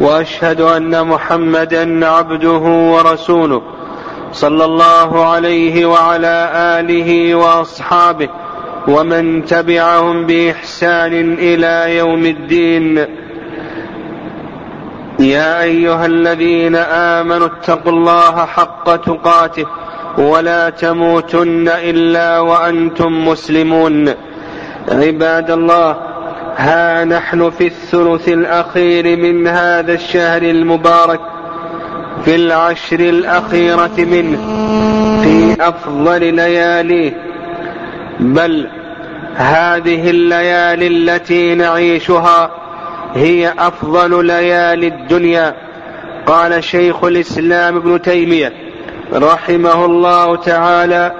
وأشهد أن محمدا عبده ورسوله صلى الله عليه وعلى آله وأصحابه ومن تبعهم بإحسان إلى يوم الدين. يا أيها الذين آمنوا اتقوا الله حق تقاته ولا تموتن إلا وأنتم مسلمون. عباد الله ها نحن في الثلث الأخير من هذا الشهر المبارك في العشر الأخيرة منه في أفضل لياليه. بل هذه الليالي التي نعيشها هي أفضل ليالي الدنيا قال شيخ الإسلام ابن تيمية رحمه الله تعالى.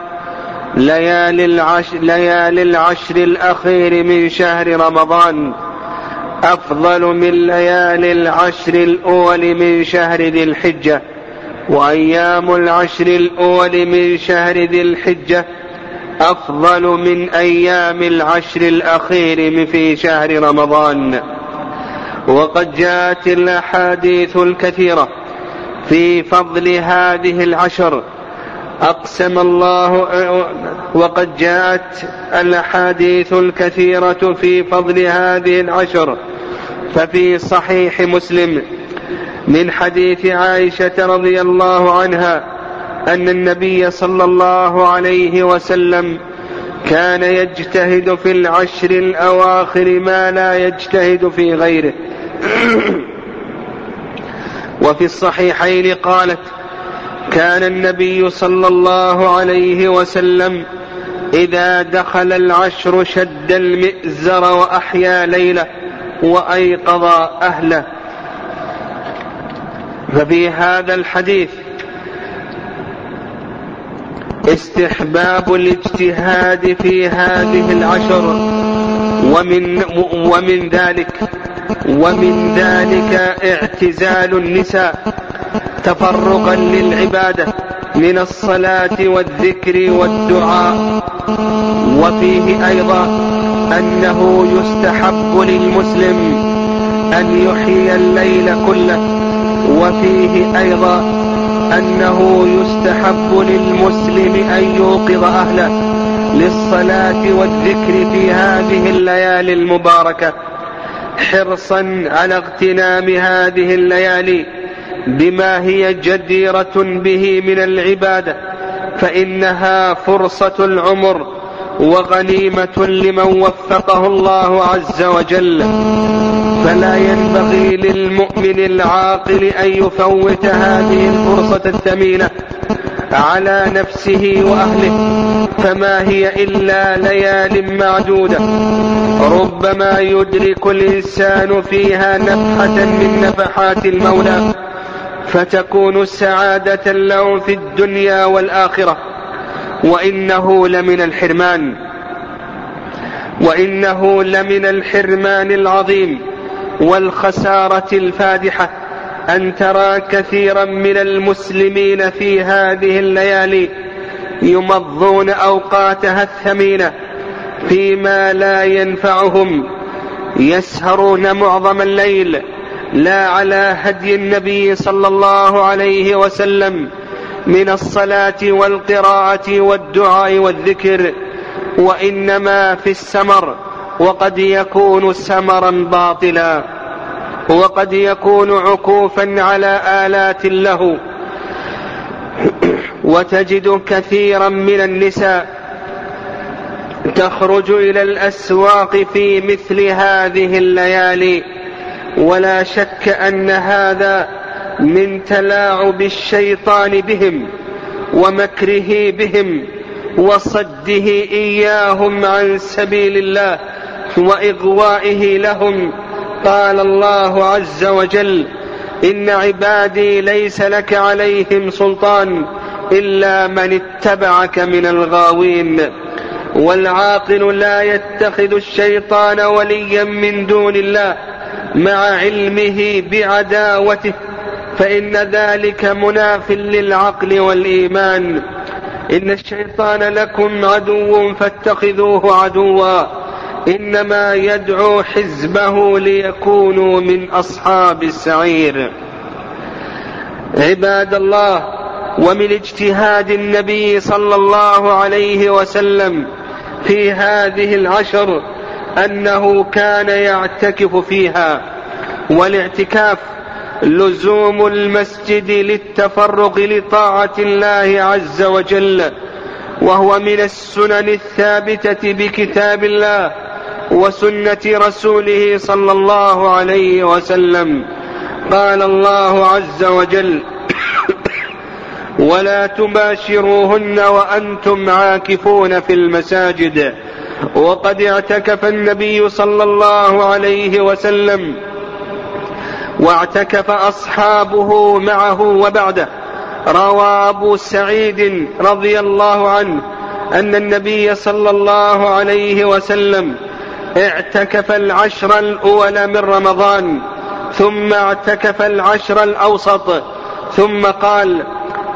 ليالي العشر, ليالي العشر الأخير من شهر رمضان. أفضل من ليالي العشر الأول من شهر ذي الحجة. وأيام العشر الأول من شهر ذي الحجة. أفضل من أيام العشر الأخير في شهر رمضان. وقد جاءت الأحاديث الكثيرة في فضل هذه العشر. أقسم الله وقد جاءت الأحاديث الكثيرة في فضل هذه العشر ففي صحيح مسلم من حديث عائشة رضي الله عنها أن النبي صلى الله عليه وسلم كان يجتهد في العشر الأواخر ما لا يجتهد في غيره. وفي الصحيحين قالت كان النبي صلى الله عليه وسلم إذا دخل العشر شد المئزر وأحيا ليله وأيقظ أهله. ففي هذا الحديث استحباب الاجتهاد في هذه العشر ومن ومن ذلك ومن ذلك اعتزال النساء. تفرقا للعباده من الصلاة والذكر والدعاء. وفيه أيضا أنه يستحب للمسلم أن يحيي الليل كله. وفيه أيضا أنه يستحب للمسلم أن يوقظ أهله للصلاة والذكر في هذه الليالي المباركة حرصا على اغتنام هذه الليالي. بما هي جديرة به من العباده فإنها فرصة العمر وغنيمة لمن وفقه الله عز وجل. فلا ينبغي للمؤمن العاقل أن يفوت هذه الفرصة الثمينة على نفسه وأهله فما هي إلا ليال معدودة. ربما يدرك الإنسان فيها نفحة من نفحات المولى. فتكون سعادة له في الدنيا والآخرة. وإنه لمن الحرمان. وإنه لمن الحرمان العظيم والخسارة الفادحة. أن ترى كثيرا من المسلمين في هذه الليالي يمضون أوقاتها الثمينة فيما لا ينفعهم. يسهرون معظم الليل لا على هدي النبي صلى الله عليه وسلم من الصلاة والقراءة والدعاء والذكر وإنما في السمر وقد يكون سمرا باطلا وقد يكون عكوفا على آلات له وتجد كثيرا من النساء تخرج إلى الأسواق في مثل هذه الليالي. ولا شك أن هذا من تلاعب الشيطان بهم ومكره بهم وصده إياهم عن سبيل الله وإغوائه لهم. قال الله عز وجل إن عبادي ليس لك عليهم سلطان إلا من اتبعك من الغاوين. والعاقل لا يتخذ الشيطان وليا من دون الله. مع علمه بعداوته فإن ذلك مناف للعقل والإيمان. إن الشيطان لكم عدو فاتخذوه عدوا. إنما يدعو حزبه ليكونوا من أصحاب السعير. عباد الله ومن اجتهاد النبي صلى الله عليه وسلم في هذه العشر أنه كان يعتكف فيها والاعتكاف لزوم المسجد للتفرغ لطاعة الله عز وجل وهو من السنن الثابتة بكتاب الله وسنة رسوله صلى الله عليه وسلم. قال الله عز وجل ولا تباشروهن وأنتم عاكفون في المساجد وقد اعتكف النبي صلى الله عليه وسلم واعتكف أصحابه معه وبعده. روى أبو سعيد رضي الله عنه أن النبي صلى الله عليه وسلم اعتكف العشر الأول من رمضان ثم اعتكف العشر الأوسط ثم قال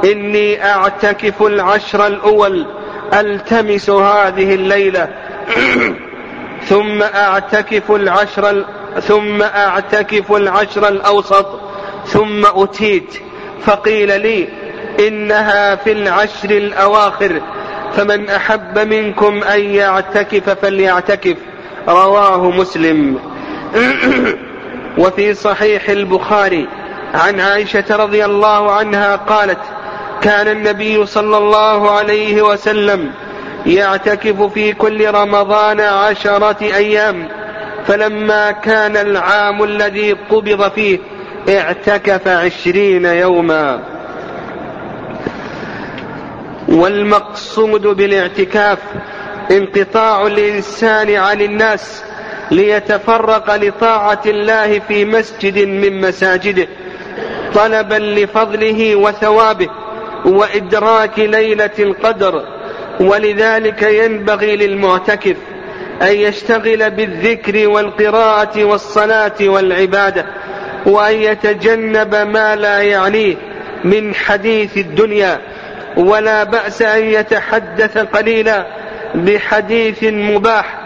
إني أعتكف العشر الأول ألتمس هذه الليلة ثم أعتكف العشر ثم أعتكف العشر الأوسط ثم أتيت. فقيل لي إنها في العشر الأواخر. فمن أحب منكم أن يعتكف فليعتكف. رواه مسلم. وفي صحيح البخاري عن عائشة رضي الله عنها قالت كان النبي صلى الله عليه وسلم يعتكف في كل رمضان عشرة أيام. فلما كان العام الذي قبض فيه اعتكف عشرين يوما. والمقصود بالاعتكاف انقطاع الإنسان عن الناس ليتفرق لطاعة الله في مسجد من مساجده طلبا لفضله وثوابه وإدراك ليلة القدر. ولذلك ينبغي للمعتكف أن يشتغل بالذكر والقراءة والصلاة والعبادة وأن يتجنب ما لا يعنيه من حديث الدنيا. ولا بأس أن يتحدث قليلا بحديث مباح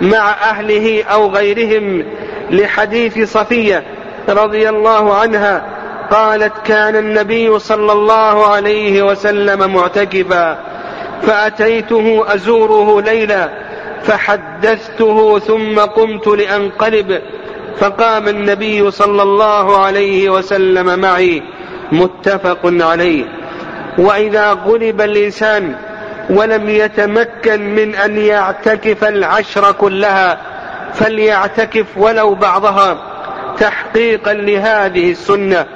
مع أهله أو غيرهم لحديث صفية رضي الله عنها. قالت كان النبي صلى الله عليه وسلم معتكفا. فأتيته أزوره ليلا فحدثته ثم قمت لأنقلب فقام النبي صلى الله عليه وسلم معي متفق عليه. وإذا غلب الإنسان ولم يتمكن من أن يعتكف العشر كلها فليعتكف ولو بعضها تحقيقا لهذه السنة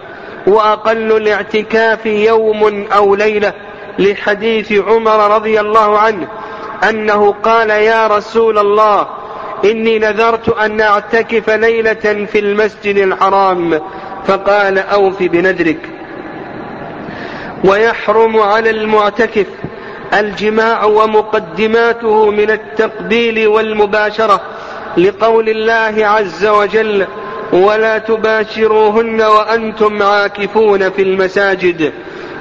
وأقل الاعتكاف يوم أو ليلة. لحديث عمر رضي الله عنه أنه قال يا رسول الله إني نذرت أن أعتكف ليلة في المسجد الحرام فقال أوف بنذرك. ويحرم على المعتكف الجماع ومقدماته من التقبيل والمباشرة لقول الله عز وجل ولا تباشروهن وأنتم عاكفون في المساجد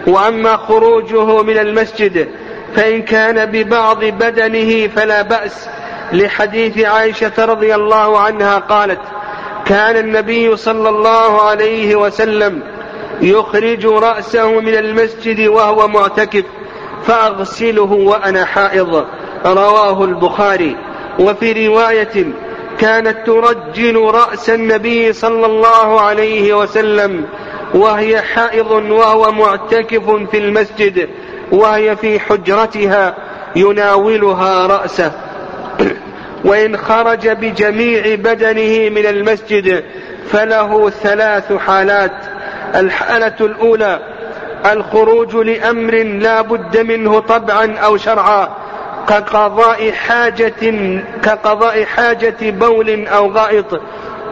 وأما خروجه من المسجد فإن كان ببعض بدنه فلا بأس. لحديث عائشة رضي الله عنها قالت كان النبي صلى الله عليه وسلم يخرج رأسه من المسجد وهو معتكف فأغسله وأنا حائض. رواه البخاري. وفي رواية كانت ترجل رأس النبي صلى الله عليه وسلم وهي حائض وهو معتكف في المسجد وهي في حجرتها يناولها رأسه. وإن خرج بجميع بدنه من المسجد فله ثلاث حالات. الحالة الأولى الخروج لأمر لا بد منه طبعا أو شرعا كقضاء حاجة كقضاء حاجة بول أو غائط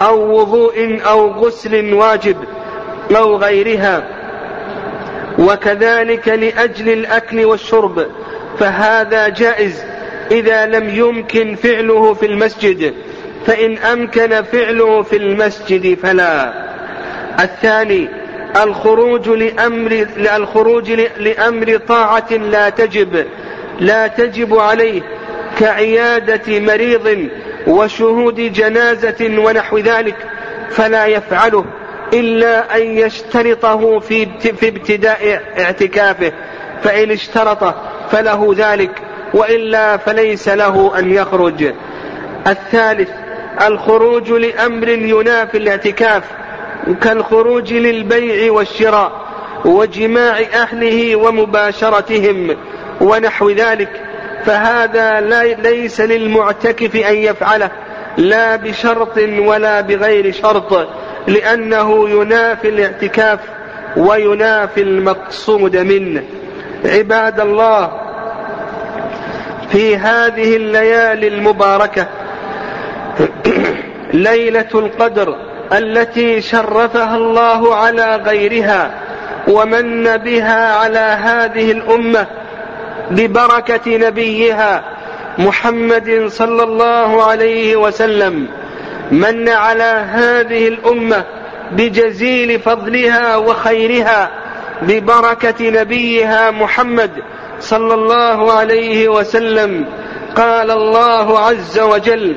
أو وضوء أو غسل واجب. أو غيرها. وكذلك لأجل الأكل والشرب فهذا جائز إذا لم يمكن فعله في المسجد. فإن أمكن فعله في المسجد فلا. الثاني الخروج لأمر الخروج لأمر طاعة لا تجب. لا تجب عليه كعيادة مريض وشهود جنازة ونحو ذلك فلا يفعله. إلا أن يشترطه في في ابتداء اعتكافه فإن اشترط فله ذلك وإلا فليس له أن يخرج. الثالث الخروج لأمر ينافي الاعتكاف كالخروج للبيع والشراء وجماع أهله ومباشرتهم ونحو ذلك. فهذا ليس للمعتكف أن يفعله لا بشرط ولا بغير شرط. لأنه ينافي الاعتكاف وينافي المقصود منه. عباد الله في هذه الليالي المباركة ليلة القدر التي شرفها الله على غيرها ومن بها على هذه الأمة ببركة نبيها محمد صلى الله عليه وسلم. من على هذه الأمة بجزيل فضلها وخيرها ببركة نبيها محمد صلى الله عليه وسلم. قال الله عز وجل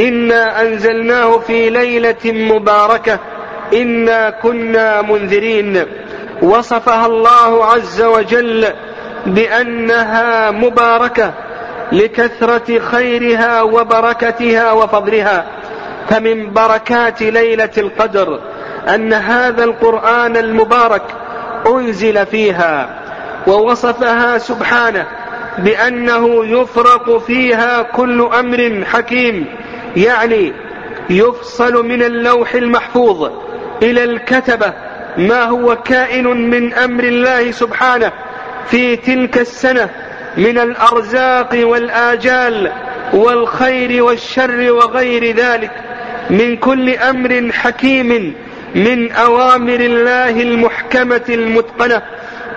إنا أنزلناه في ليلة مباركة إنا كنا منذرين وصفها الله عز وجل بأنها مباركة لكثرة خيرها وبركتها وفضلها. فمن بركات ليلة القدر أن هذا القرآن المبارك أنزل فيها ووصفها سبحانه بأنه يفرق فيها كل أمر حكيم يعني يفصل من اللوح المحفوظ إلى الكتبة ما هو كائن من أمر الله سبحانه في تلك السنة من الأرزاق والآجال والخير والشر وغير ذلك. من كل أمر حكيم من أوامر الله المحكمة المتقنة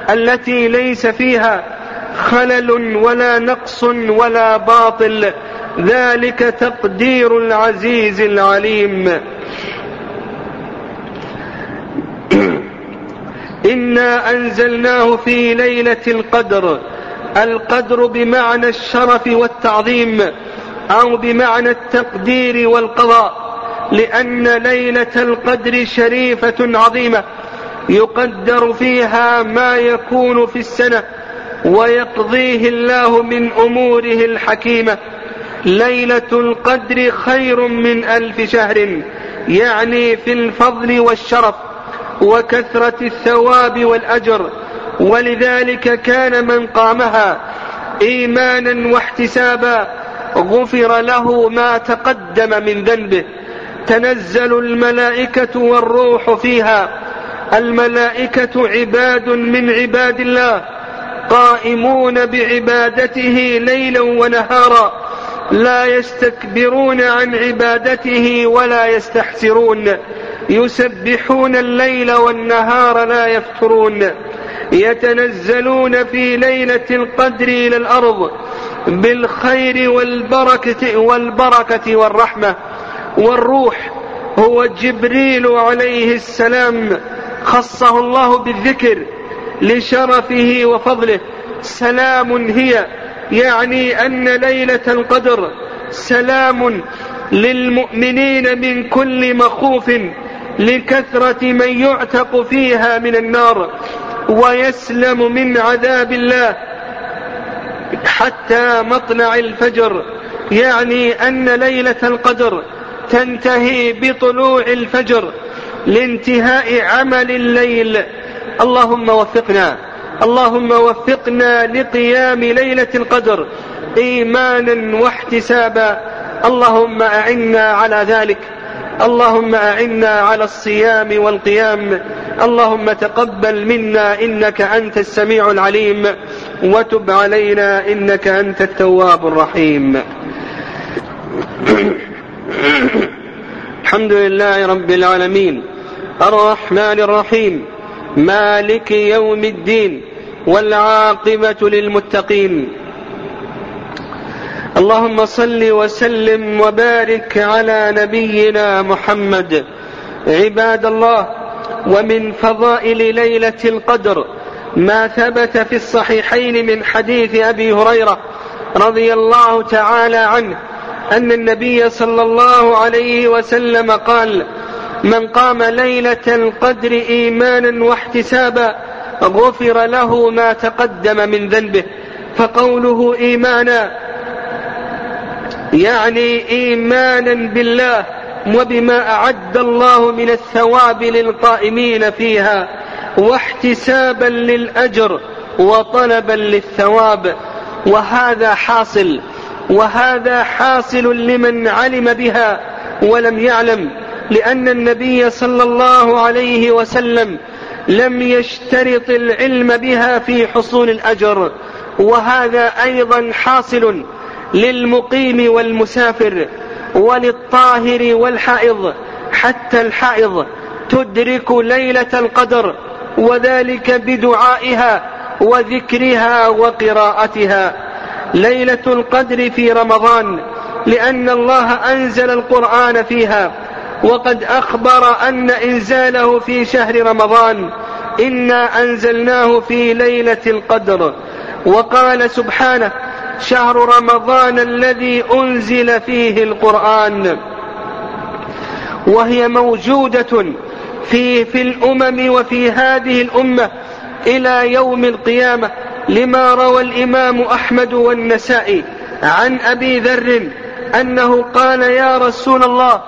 التي ليس فيها خلل ولا نقص ولا باطل. ذلك تقدير العزيز العليم. إنا أنزلناه في ليلة القدر. القدر بمعنى الشرف والتعظيم أو بمعنى التقدير والقضاء. لأن ليلة القدر شريفة عظيمة يقدر فيها ما يكون في السنة ويقضيه الله من أموره الحكيمة. ليلة القدر خير من ألف شهر يعني في الفضل والشرف وكثرة الثواب والأجر. ولذلك كان من قامها إيمانا واحتسابا غفر له ما تقدم من ذنبه. تنزل الملائكة والروح فيها. الملائكة عباد من عباد الله قائمون بعبادته ليلا ونهارا لا يستكبرون عن عبادته ولا يستحسرون. يسبحون الليل والنهار لا يفترون. يتنزلون في ليلة القدر إلى الأرض بالخير والبركة والبركة والرحمة. والروح هو جبريل عليه السلام خصه الله بالذكر لشرفه وفضله. سلام هي يعني أن ليلة القدر سلام للمؤمنين من كل مخوف لكثرة من يعتق فيها من النار ويسلم من عذاب الله حتى مطلع الفجر. يعني أن ليلة القدر تنتهي بطلوع الفجر لانتهاء عمل الليل. اللهم وفقنا. اللهم وفقنا لقيام ليلة القدر إيمانا واحتسابا. اللهم أعنا على ذلك. اللهم أعنا على الصيام والقيام. اللهم تقبل منا إنك أنت السميع العليم. وتب علينا إنك أنت التواب الرحيم. الحمد لله رب العالمين. الرحمن الرحيم. مالك يوم الدين. والعاقبة للمتقين. اللهم صل وسلم وبارك على نبينا محمد. عباد الله ومن فضائل ليلة القدر ما ثبت في الصحيحين من حديث أبي هريرة رضي الله تعالى عنه. أن النبي صلى الله عليه وسلم قال من قام ليلة القدر إيمانا واحتسابا غفر له ما تقدم من ذنبه فقوله إيمانا يعني إيمانا بالله وبما أعد الله من الثواب للقائمين فيها واحتسابا للأجر وطلبا للثواب وهذا حاصل وهذا حاصل لمن علم بها ولم يعلم لأن النبي صلى الله عليه وسلم لم يشترط العلم بها في حصول الأجر. وهذا أيضا حاصل للمقيم والمسافر وللطاهر والحائض حتى الحائض تدرك ليلة القدر وذلك بدعائها وذكرها وقراءتها. ليلة القدر في رمضان لأن الله أنزل القرآن فيها وقد أخبر أن إنزاله في شهر رمضان إنا أنزلناه في ليلة القدر. وقال سبحانه شهر رمضان الذي أنزل فيه القرآن. وهي موجودة في في الأمم وفي هذه الأمة إلى يوم القيامة. لما روى الإمام أحمد والنسائي عن أبي ذر أنه قال يا رسول الله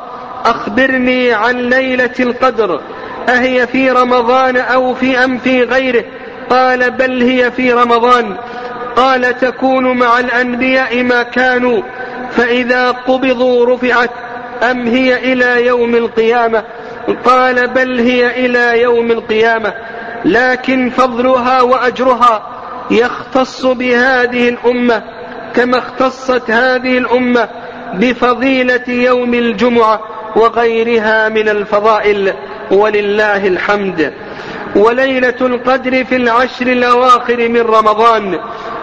أخبرني عن ليلة القدر أهي في رمضان أو في أم في غيره؟ قال بل هي في رمضان. قال تكون مع الأنبياء ما كانوا فإذا قبضوا رفعت أم هي إلى يوم القيامة؟ قال بل هي إلى يوم القيامة لكن فضلها وأجرها. يختص بهذه الأمة كما اختصت هذه الأمة بفضيلة يوم الجمعة وغيرها من الفضائل ولله الحمد. وليلة القدر في العشر الأواخر من رمضان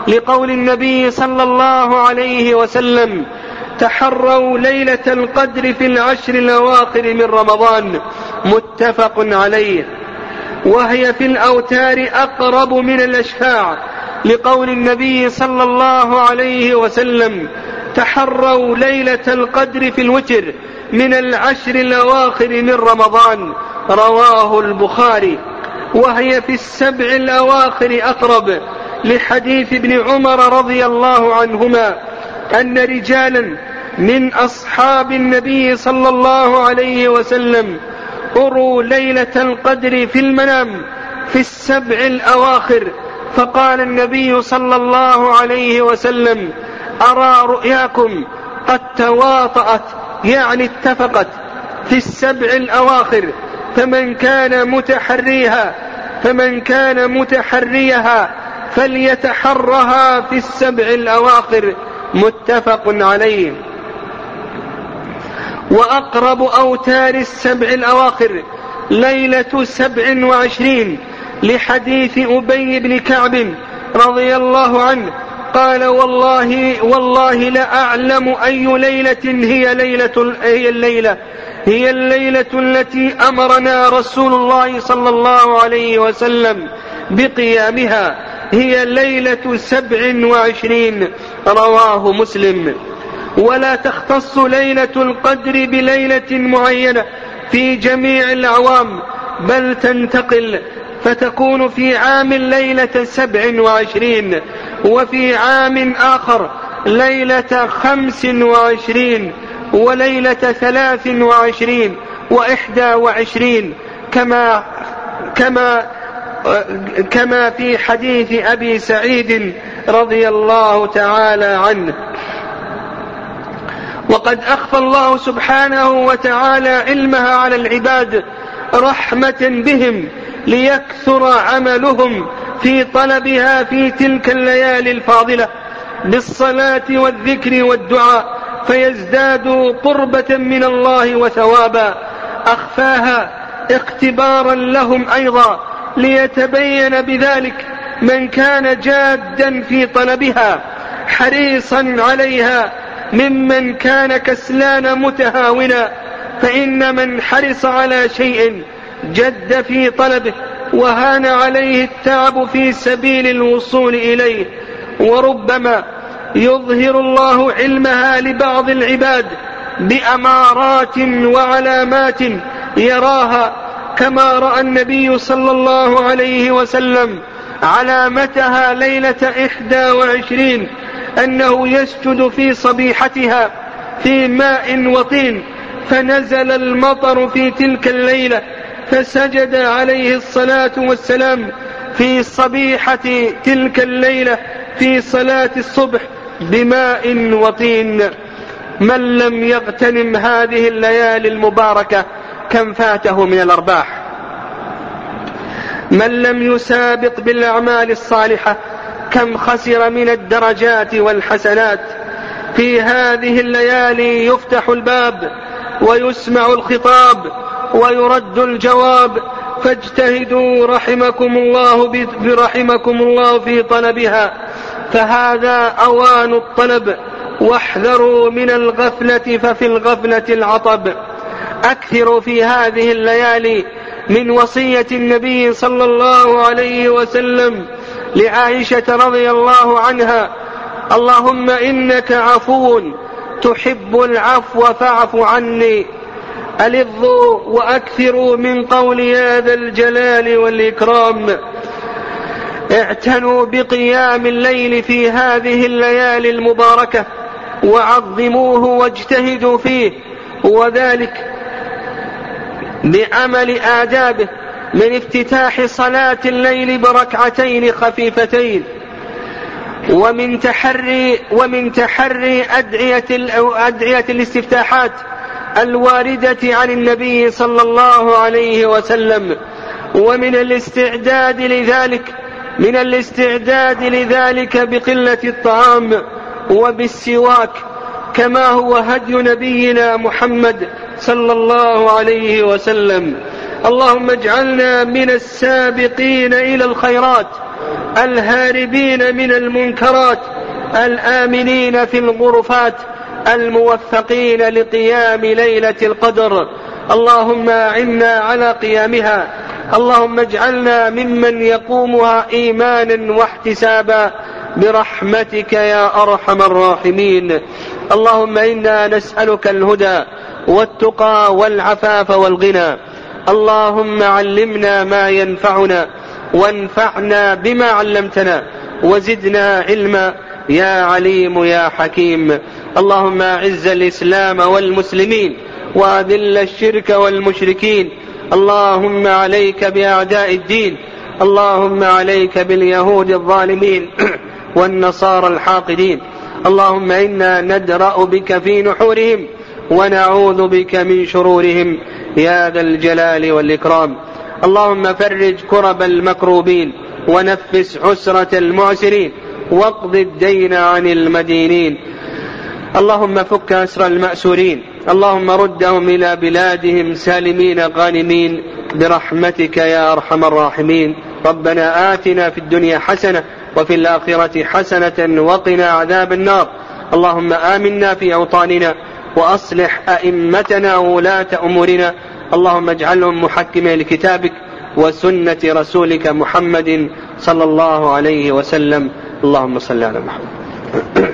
لقول النبي صلى الله عليه وسلم تحروا ليلة القدر في العشر الأواخر من رمضان متفق عليه. وهي في الأوتار أقرب من الأشفاع لقول النبي صلى الله عليه وسلم تحروا ليلة القدر في الوتر من العشر الأواخر من رمضان. رواه البخاري. وهي في السبع الأواخر أقرب. لحديث ابن عمر رضي الله عنهما أن رجالا من أصحاب النبي صلى الله عليه وسلم أروا ليلة القدر في المنام في السبع الأواخر. فقال النبي صلى الله عليه وسلم أرى رؤياكم قد تواطأت يعني اتفقت في السبع الأواخر فمن كان متحريها فمن كان متحريها فليتحرها في السبع الأواخر متفق عليه. وأقرب أوتار السبع الأواخر ليلة سبع وعشرين لحديث أبي بن كعب رضي الله عنه قال والله والله لأعلم أي ليلة هي ليلة هي الليلة هي الليلة التي أمرنا رسول الله صلى الله عليه وسلم بقيامها هي ليلة سبع وعشرين رواه مسلم. ولا تختص ليلة القدر بليلة معينة في جميع الأعوام بل تنتقل فتكون في عام ليلة سبع وعشرين وفي عام آخر ليلة خمس وعشرين وليلة ثلاث وعشرين وإحدى وعشرين كما كما كما في حديث أبي سعيد رضي الله تعالى عنه. وقد أخفى الله سبحانه وتعالى علمها على العباد رحمة بهم ليكثر عملهم في طلبها في تلك الليالي الفاضلة بالصلاة والذكر والدعاء فيزدادوا قربة من الله وثوابا. أخفاها اختبارا لهم أيضا ليتبين بذلك من كان جادا في طلبها حريصا عليها ممن كان كسلان متهاونا فإن من حرص على شيء جد في طلبه وهان عليه التعب في سبيل الوصول إليه وربما يظهر الله علمها لبعض العباد بأمارات وعلامات يراها كما رأى النبي صلى الله عليه وسلم علامتها ليلة إحدى وعشرين أنه يسجد في صبيحتها في ماء وطين فنزل المطر في تلك الليلة فسجد عليه الصلاة والسلام في صبيحة تلك الليلة في صلاة الصبح بماء وطين. من لم يغتنم هذه الليالي المباركة كم فاته من الأرباح؟ من لم يسابق بالأعمال الصالحة كم خسر من الدرجات والحسنات؟ في هذه الليالي يفتح الباب ويسمع الخطاب ويرد الجواب فاجتهدوا رحمكم الله برحمكم الله في طلبها. فهذا أوان الطلب. واحذروا من الغفلة ففي الغفلة العطب. أكثروا في هذه الليالي من وصية النبي صلى الله عليه وسلم لعائشة رضي الله عنها. اللهم إنك عفو تحب العفو فاعف عني. ألظوا وأكثروا من قول يا ذا الجلال والإكرام. اعتنوا بقيام الليل في هذه الليالي المباركة وعظموه واجتهدوا فيه وذلك بعمل آدابه من افتتاح صلاة الليل بركعتين خفيفتين ومن تحري ومن تحري أدعية أدعية الاستفتاحات الواردة عن النبي صلى الله عليه وسلم ومن الاستعداد لذلك من الاستعداد لذلك بقلة الطعام وبالسواك كما هو هدي نبينا محمد صلى الله عليه وسلم. اللهم اجعلنا من السابقين إلى الخيرات الهاربين من المنكرات الآمنين في الغرفات الموفقين لقيام ليلة القدر. اللهم أعنا على قيامها. اللهم اجعلنا ممن يقومها إيمانا واحتسابا. برحمتك يا أرحم الراحمين. اللهم إنا نسألك الهدى والتقى والعفاف والغنى. اللهم علمنا ما ينفعنا وانفعنا بما علمتنا. وزدنا علما. يا عليم يا حكيم. اللهم أعز الإسلام والمسلمين وأذل الشرك والمشركين. اللهم عليك بأعداء الدين. اللهم عليك باليهود الظالمين والنصارى الحاقدين. اللهم إنا ندرأ بك في نحورهم ونعوذ بك من شرورهم. يا ذا الجلال والإكرام. اللهم فرج كرب المكروبين ونفس عسرة المعسرين. واقض الدين عن المدينين. اللهم فك أسر المأسورين. اللهم ردهم إلى بلادهم سالمين غانمين. برحمتك يا أرحم الراحمين. ربنا آتنا في الدنيا حسنة وفي الآخرة حسنة وقنا عذاب النار. اللهم آمنا في أوطاننا وأصلح أئمتنا وولاة أمورنا. اللهم اجعلهم محكمين لكتابك وسنة رسولك محمد صلى الله عليه وسلم. اللهم صل على محمد.